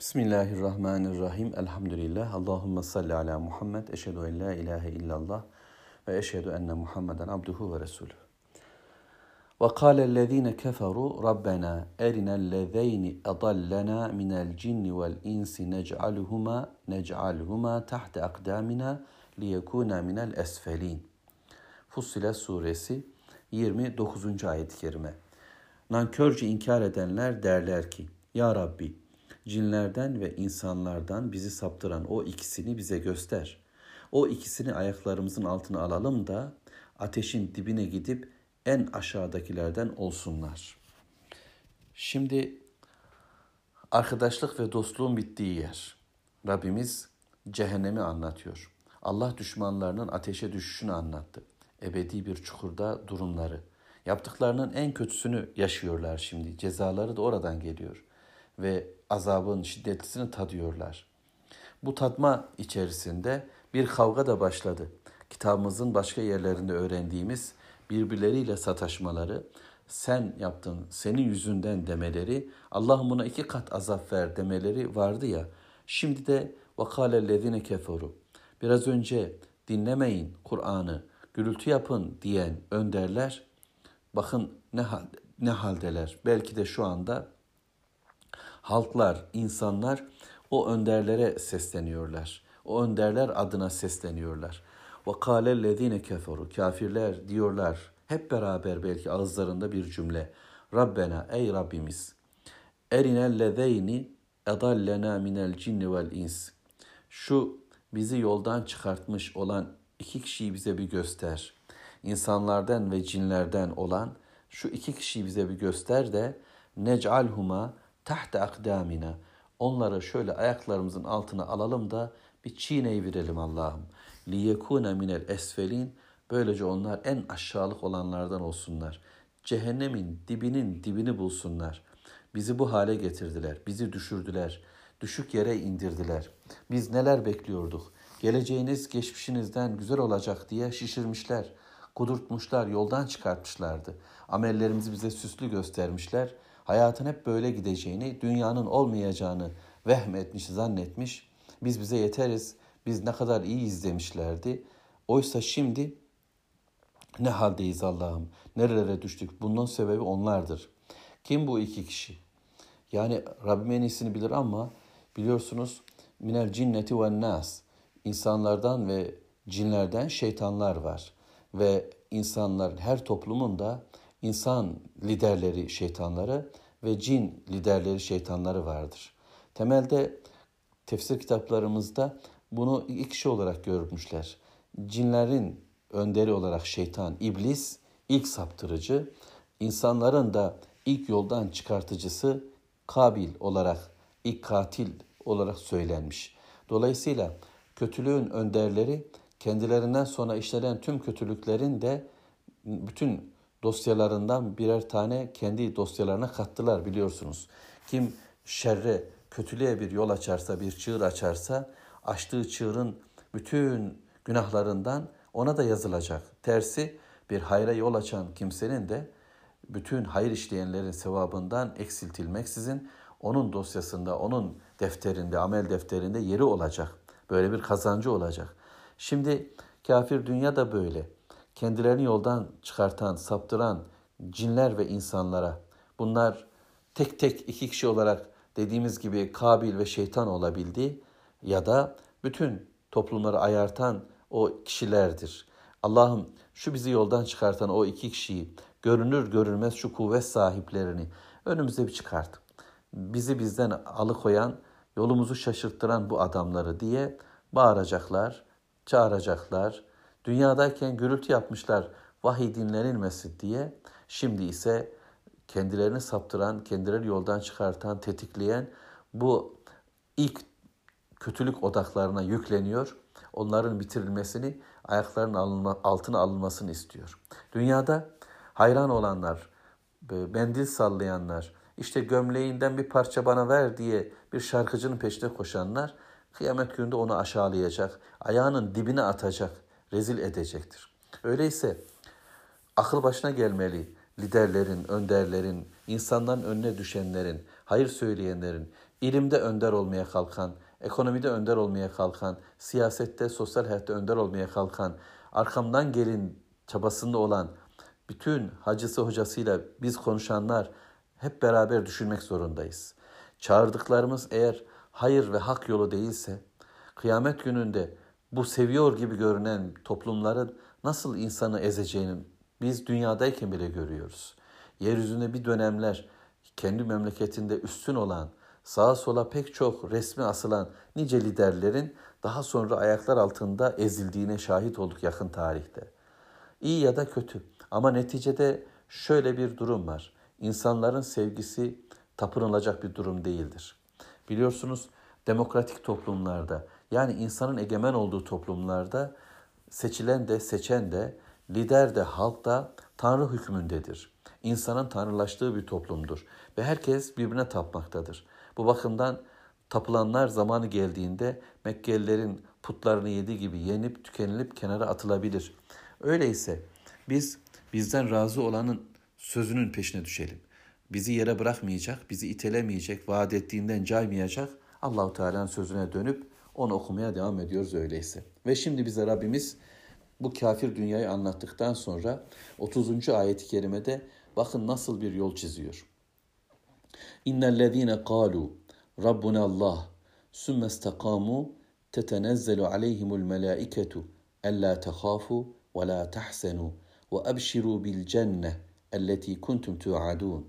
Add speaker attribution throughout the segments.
Speaker 1: Bismillahirrahmanirrahim. Elhamdülillah. Allahümme salli ala Muhammed. Eşhedü en la ilahe illallah ve eşhedü enne Muhammeden abduhu ve resulü. Ve kâlellezîne keferu Rabbena erinellezeyni edallena minel cinni vel insi nec'aluhuma nec'aluhuma tahte akdamina liyekûna minel esfelin. Fussilet suresi 29. ayet-i kerime. Nankörce inkar edenler derler ki, Ya Rabbi, cinlerden ve insanlardan bizi saptıran o ikisini bize göster. O ikisini ayaklarımızın altına alalım da ateşin dibine gidip en aşağıdakilerden olsunlar. Şimdi arkadaşlık ve dostluğun bittiği yer. Rabbimiz cehennemi anlatıyor. Allah düşmanlarının ateşe düşüşünü anlattı. Ebedi bir çukurda durumları. Yaptıklarının en kötüsünü yaşıyorlar şimdi. Cezaları da oradan geliyor. Ve azabın şiddetlisini tadıyorlar. Bu tadma içerisinde bir kavga da başladı. Kitabımızın başka yerlerinde öğrendiğimiz birbirleriyle sataşmaları, sen yaptın, senin yüzünden demeleri, Allah'ım buna iki kat azap ver demeleri vardı ya. Şimdi de vakalellezine keferu. Biraz önce dinlemeyin Kur'an'ı, gürültü yapın diyen önderler, bakın ne, hal, ne haldeler. Belki de şu anda halklar, insanlar o önderlere sesleniyorlar. O önderler adına sesleniyorlar. Ve kâlellezîne keferu. Kafirler diyorlar hep beraber belki ağızlarında bir cümle. Rabbena ey Rabbimiz. Erinellezeyni edallena minel cinni vel ins. Şu bizi yoldan çıkartmış olan iki kişiyi bize bir göster. İnsanlardan ve cinlerden olan şu iki kişiyi bize bir göster de nec'alhuma tahta akdamina. Onları şöyle ayaklarımızın altına alalım da bir çiğneyiverelim Allah'ım. Liyekune minel esfelin. Böylece onlar en aşağılık olanlardan olsunlar. Cehennemin dibinin dibini bulsunlar. Bizi bu hale getirdiler. Bizi düşürdüler. Düşük yere indirdiler. Biz neler bekliyorduk? Geleceğiniz geçmişinizden güzel olacak diye şişirmişler. Kudurtmuşlar, yoldan çıkartmışlardı. Amellerimizi bize süslü göstermişler. Hayatın hep böyle gideceğini, dünyanın olmayacağını vehmetmiş, zannetmiş. Biz bize yeteriz, biz ne kadar iyiyiz demişlerdi. Oysa şimdi ne haldeyiz Allah'ım? Nerelere düştük? Bunun sebebi onlardır. Kim bu iki kişi? Yani Rabbim en iyisini bilir ama biliyorsunuz minel cinneti ve nas. İnsanlardan ve cinlerden şeytanlar var. Ve insanlar her toplumun da insan liderleri şeytanları ve cin liderleri şeytanları vardır. Temelde tefsir kitaplarımızda bunu iki kişi olarak görmüşler. Cinlerin önderi olarak şeytan, iblis ilk saptırıcı, insanların da ilk yoldan çıkartıcısı Kabil olarak, ilk katil olarak söylenmiş. Dolayısıyla kötülüğün önderleri kendilerinden sonra işlenen tüm kötülüklerin de bütün dosyalarından birer tane kendi dosyalarına kattılar biliyorsunuz. Kim şerre, kötülüğe bir yol açarsa, bir çığır açarsa açtığı çığırın bütün günahlarından ona da yazılacak. Tersi bir hayra yol açan kimsenin de bütün hayır işleyenlerin sevabından eksiltilmeksizin onun dosyasında, onun defterinde, amel defterinde yeri olacak. Böyle bir kazancı olacak. Şimdi kafir dünya da böyle. Kendilerini yoldan çıkartan, saptıran cinler ve insanlara bunlar tek tek iki kişi olarak dediğimiz gibi Kabil ve şeytan olabildi ya da bütün toplumları ayartan o kişilerdir. Allah'ım şu bizi yoldan çıkartan o iki kişiyi görünür görünmez şu kuvvet sahiplerini önümüze bir çıkart. Bizi bizden alıkoyan, yolumuzu şaşırttıran bu adamları diye bağıracaklar, çağıracaklar. Dünyadayken gürültü yapmışlar vahiy dinlenilmesi diye. Şimdi ise kendilerini saptıran, kendilerini yoldan çıkartan, tetikleyen bu ilk kötülük odaklarına yükleniyor. Onların bitirilmesini, ayaklarının alınma, altına alınmasını istiyor. Dünyada hayran olanlar, mendil sallayanlar, işte gömleğinden bir parça bana ver diye bir şarkıcının peşine koşanlar kıyamet gününde onu aşağılayacak, ayağının dibine atacak, rezil edecektir. Öyleyse akıl başına gelmeli liderlerin, önderlerin, insanların önüne düşenlerin, hayır söyleyenlerin, ilimde önder olmaya kalkan, ekonomide önder olmaya kalkan, siyasette, sosyal hayatta önder olmaya kalkan, arkamdan gelin çabasında olan bütün hacısı hocasıyla biz konuşanlar hep beraber düşünmek zorundayız. Çağırdıklarımız eğer hayır ve hak yolu değilse, kıyamet gününde bu seviyor gibi görünen toplumların nasıl insanı ezeceğini biz dünyadayken bile görüyoruz. Yeryüzünde bir dönemler kendi memleketinde üstün olan, sağa sola pek çok resmi asılan nice liderlerin daha sonra ayaklar altında ezildiğine şahit olduk yakın tarihte. İyi ya da kötü ama neticede şöyle bir durum var. İnsanların sevgisi tapınılacak bir durum değildir. Biliyorsunuz demokratik toplumlarda yani insanın egemen olduğu toplumlarda seçilen de seçen de lider de halk da Tanrı hükmündedir. İnsanın tanrılaştığı bir toplumdur ve herkes birbirine tapmaktadır. Bu bakımdan tapılanlar zamanı geldiğinde Mekkelilerin putlarını yediği gibi yenip tükenilip kenara atılabilir. Öyleyse biz bizden razı olanın sözünün peşine düşelim. Bizi yere bırakmayacak, bizi itelemeyecek, vaat ettiğinden caymayacak Allahu Teala'nın sözüne dönüp onu okumaya devam ediyoruz öyleyse. Ve şimdi bize Rabbimiz bu kafir dünyayı anlattıktan sonra 30. ayet-i kerimede bakın nasıl bir yol çiziyor. İnnellezîne kâlû Rabbuna Allah sümme istakâmû tetenezzelu aleyhimul melâiketu ellâ tehâfû ve lâ tahsenû ve ebşirû bil cenne elleti kuntum tu'adun.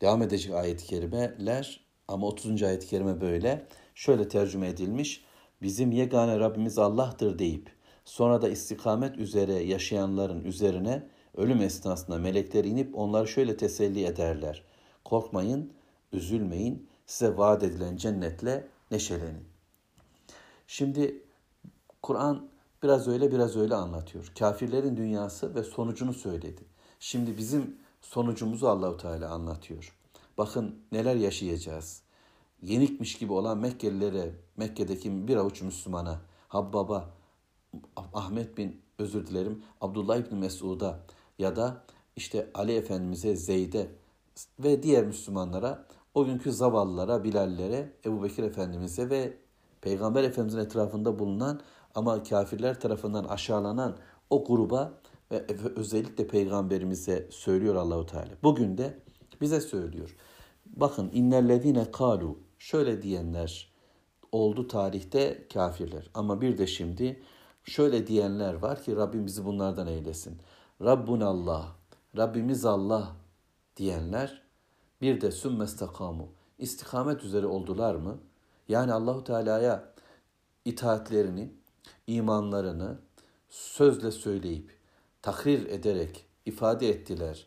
Speaker 1: Devam edecek ayet-i kerimeler ama 30. ayet-i kerime böyle. Şöyle tercüme edilmiş. Bizim yegane Rabbimiz Allah'tır deyip sonra da istikamet üzere yaşayanların üzerine ölüm esnasında melekler inip onları şöyle teselli ederler. Korkmayın, üzülmeyin, size vaat edilen cennetle neşelenin. Şimdi Kur'an biraz öyle biraz öyle anlatıyor. Kafirlerin dünyası ve sonucunu söyledi. Şimdi bizim sonucumuzu Allahu Teala anlatıyor. Bakın neler yaşayacağız. Yenikmiş gibi olan Mekkelilere, Mekke'deki bir avuç Müslümana, Habbaba, Ahmet bin özür dilerim Abdullah İbni Mesud'a ya da işte Ali Efendimiz'e, Zeyd'e ve diğer Müslümanlara, o günkü zavallılara, Bilallere, Ebu Bekir Efendimiz'e ve Peygamber Efendimiz'in etrafında bulunan ama kafirler tarafından aşağılanan o gruba ve özellikle peygamberimize söylüyor Allahu Teala. Bugün de bize söylüyor. Bakın innellezine kalu şöyle diyenler oldu tarihte kafirler. Ama bir de şimdi şöyle diyenler var ki Rabbim bizi bunlardan eylesin. Rabbun Allah, Rabbimiz Allah diyenler bir de sümmestakamu istikamet üzere oldular mı? Yani Allahu Teala'ya itaatlerini, imanlarını sözle söyleyip takrir ederek ifade ettiler.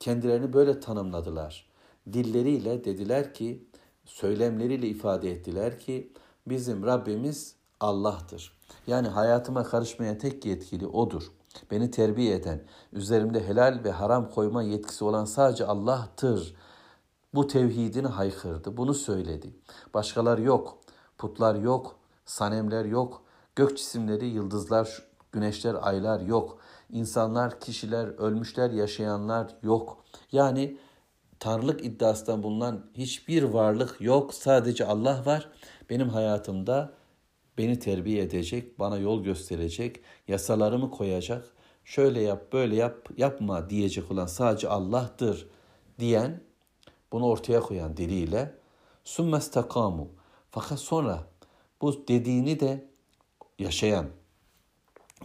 Speaker 1: Kendilerini böyle tanımladılar. Dilleriyle dediler ki, söylemleriyle ifade ettiler ki bizim Rabbimiz Allah'tır. Yani hayatıma karışmaya tek yetkili O'dur. Beni terbiye eden, üzerimde helal ve haram koyma yetkisi olan sadece Allah'tır. Bu tevhidini haykırdı, bunu söyledi. Başkalar yok, putlar yok, sanemler yok, gök cisimleri, yıldızlar, güneşler, aylar yok. İnsanlar, kişiler, ölmüşler, yaşayanlar yok. Yani tanrılık iddiasından bulunan hiçbir varlık yok. Sadece Allah var. Benim hayatımda beni terbiye edecek, bana yol gösterecek, yasalarımı koyacak. Şöyle yap, böyle yap, yapma diyecek olan sadece Allah'tır diyen, bunu ortaya koyan diliyle sümmestakamu. Fakat sonra bu dediğini de yaşayan,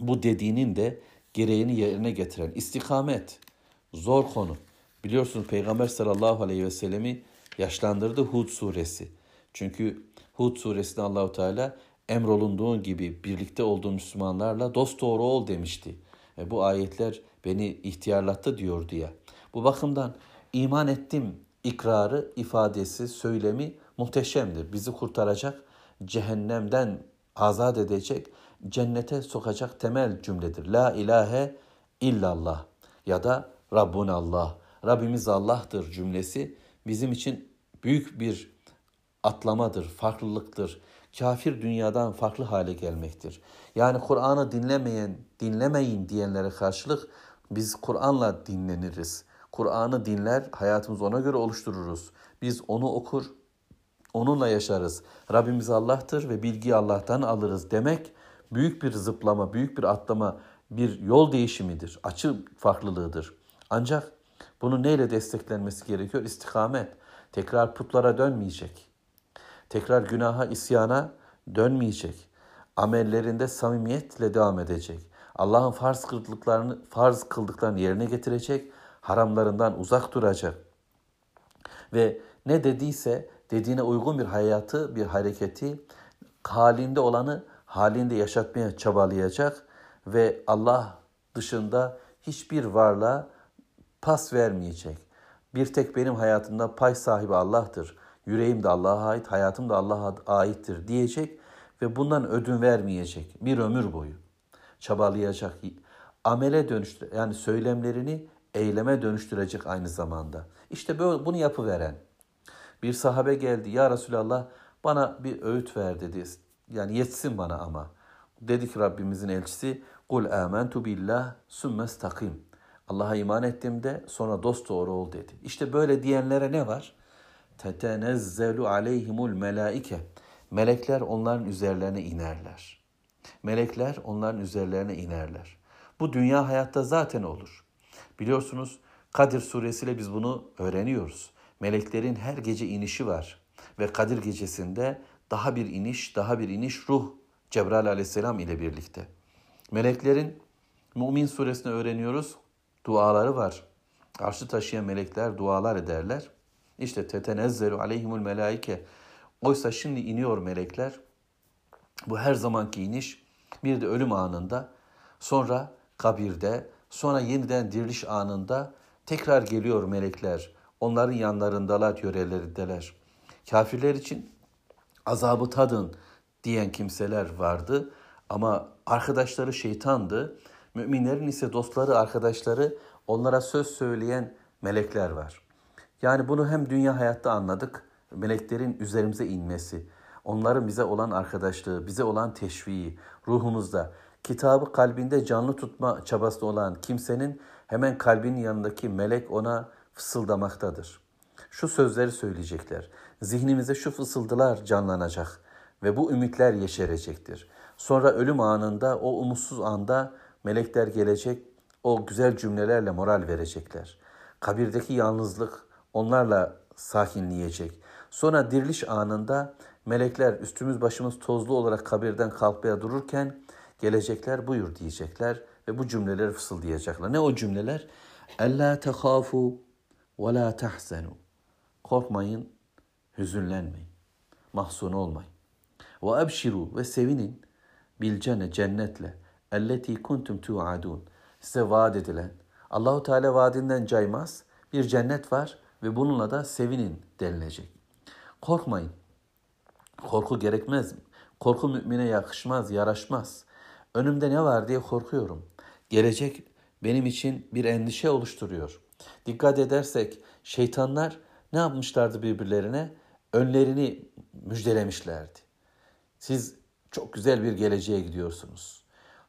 Speaker 1: bu dediğinin de gereğini yerine getiren istikamet zor konu. Biliyorsunuz Peygamber sallallahu aleyhi ve sellemi yaşlandırdı Hud suresi. Çünkü Hud suresinde Allahu Teala emrolunduğun gibi birlikte olduğun Müslümanlarla dost doğru ol demişti. E, bu ayetler beni ihtiyarlattı diyor diye. Bu bakımdan iman ettim ikrarı, ifadesi, söylemi muhteşemdir. Bizi kurtaracak, cehennemden azat edecek, cennete sokacak temel cümledir. La ilahe illallah ya da Rabbun Allah. Rabbimiz Allah'tır cümlesi bizim için büyük bir atlamadır, farklılıktır. Kafir dünyadan farklı hale gelmektir. Yani Kur'an'ı dinlemeyen, dinlemeyin diyenlere karşılık biz Kur'an'la dinleniriz. Kur'an'ı dinler, hayatımızı ona göre oluştururuz. Biz onu okur, Onunla yaşarız. Rabbimiz Allah'tır ve bilgiyi Allah'tan alırız demek büyük bir zıplama, büyük bir atlama, bir yol değişimidir. Açı farklılığıdır. Ancak bunu neyle desteklenmesi gerekiyor? İstikamet. Tekrar putlara dönmeyecek. Tekrar günaha, isyana dönmeyecek. Amellerinde samimiyetle devam edecek. Allah'ın farz kıldıklarını, farz kıldıklarını yerine getirecek. Haramlarından uzak duracak. Ve ne dediyse dediğine uygun bir hayatı, bir hareketi halinde olanı halinde yaşatmaya çabalayacak ve Allah dışında hiçbir varlığa pas vermeyecek. Bir tek benim hayatımda pay sahibi Allah'tır. Yüreğim de Allah'a ait, hayatım da Allah'a aittir diyecek ve bundan ödün vermeyecek bir ömür boyu. Çabalayacak, amele dönüştür yani söylemlerini eyleme dönüştürecek aynı zamanda. İşte böyle bunu yapıveren. Bir sahabe geldi ya Resulallah bana bir öğüt ver dedi. Yani yetsin bana ama. Dedi ki Rabbimizin elçisi Kul amentu billah sümme stakim. Allah'a iman ettim de sonra dost doğru ol dedi. İşte böyle diyenlere ne var? Tetenezzelu aleyhimul melaike. Melekler onların üzerlerine inerler. Melekler onların üzerlerine inerler. Bu dünya hayatta zaten olur. Biliyorsunuz Kadir suresiyle biz bunu öğreniyoruz. Meleklerin her gece inişi var ve Kadir gecesinde daha bir iniş, daha bir iniş ruh Cebrail aleyhisselam ile birlikte. Meleklerin Mümin suresini öğreniyoruz. Duaları var. Arşı taşıyan melekler dualar ederler. İşte tetenezzelu aleyhimul melaike. Oysa şimdi iniyor melekler. Bu her zamanki iniş. Bir de ölüm anında. Sonra kabirde. Sonra yeniden diriliş anında tekrar geliyor melekler. Onların yanlarındalar, yörelerindeler. Kafirler için azabı tadın diyen kimseler vardı. Ama arkadaşları şeytandı. Müminlerin ise dostları, arkadaşları onlara söz söyleyen melekler var. Yani bunu hem dünya hayatta anladık, meleklerin üzerimize inmesi, onların bize olan arkadaşlığı, bize olan teşviği, ruhumuzda, kitabı kalbinde canlı tutma çabası olan kimsenin hemen kalbinin yanındaki melek ona fısıldamaktadır. Şu sözleri söyleyecekler. Zihnimize şu fısıldılar canlanacak ve bu ümitler yeşerecektir. Sonra ölüm anında, o umutsuz anda melekler gelecek, o güzel cümlelerle moral verecekler. Kabirdeki yalnızlık onlarla sakinleyecek. Sonra diriliş anında melekler üstümüz başımız tozlu olarak kabirden kalkmaya dururken gelecekler buyur diyecekler ve bu cümleleri fısıldayacaklar. Ne o cümleler? Ella tehafu ve la tahzenu. Korkmayın, hüzünlenmeyin, mahzun olmayın. Ve ebşiru ve sevinin bil cennetle elleti kuntum tuadun. Size vaat edilen Allahu Teala vaadinden caymaz bir cennet var ve bununla da sevinin denilecek. Korkmayın. Korku gerekmez. Korku mümine yakışmaz, yaraşmaz. Önümde ne var diye korkuyorum. Gelecek benim için bir endişe oluşturuyor. Dikkat edersek şeytanlar ne yapmışlardı birbirlerine? Önlerini müjdelemişlerdi. Siz çok güzel bir geleceğe gidiyorsunuz.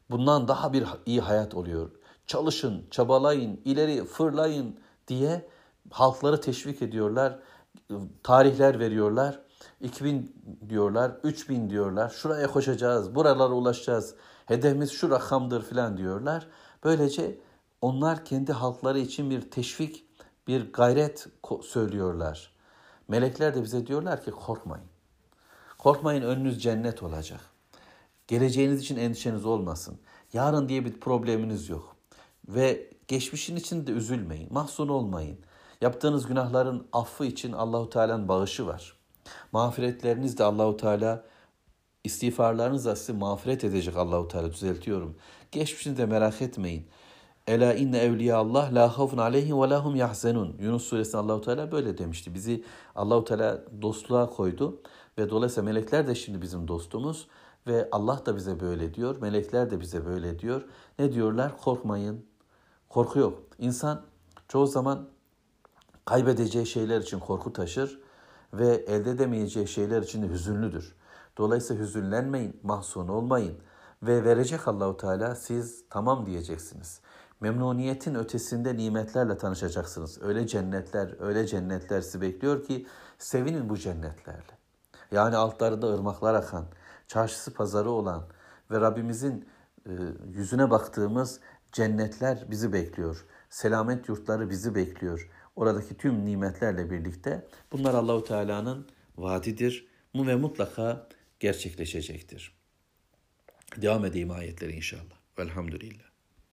Speaker 1: Bundan daha bir iyi hayat oluyor. Çalışın, çabalayın, ileri fırlayın diye halkları teşvik ediyorlar. Tarihler veriyorlar. 2000 diyorlar, 3000 diyorlar. Şuraya koşacağız, buralara ulaşacağız. Hedefimiz şu rakamdır filan diyorlar. Böylece onlar kendi halkları için bir teşvik, bir gayret söylüyorlar. Melekler de bize diyorlar ki korkmayın. Korkmayın önünüz cennet olacak. Geleceğiniz için endişeniz olmasın. Yarın diye bir probleminiz yok. Ve geçmişin için de üzülmeyin. Mahzun olmayın. Yaptığınız günahların affı için Allahu Teala'nın bağışı var. Mağfiretleriniz de Allahu Teala istiğfarlarınız da size mağfiret edecek Allahu Teala düzeltiyorum. Geçmişini de merak etmeyin. Ela inne evliya Allah la havfun aleyhim ve lahum yahzenun. Yunus suresinde Allahu Teala böyle demişti. Bizi Allahu Teala dostluğa koydu ve dolayısıyla melekler de şimdi bizim dostumuz ve Allah da bize böyle diyor. Melekler de bize böyle diyor. Ne diyorlar? Korkmayın. Korku yok. İnsan çoğu zaman kaybedeceği şeyler için korku taşır ve elde edemeyeceği şeyler için de hüzünlüdür. Dolayısıyla hüzünlenmeyin, mahzun olmayın ve verecek Allahu Teala siz tamam diyeceksiniz. Memnuniyetin ötesinde nimetlerle tanışacaksınız. Öyle cennetler, öyle cennetler sizi bekliyor ki sevinin bu cennetlerle. yani altlarında ırmaklar akan, çarşısı pazarı olan ve Rabbimizin e, yüzüne baktığımız cennetler bizi bekliyor. Selamet yurtları bizi bekliyor. Oradaki tüm nimetlerle birlikte bunlar Allahu Teala'nın vaadidir. Mu ve mutlaka gerçekleşecektir. Devam edeyim ayetleri inşallah. Velhamdülillah.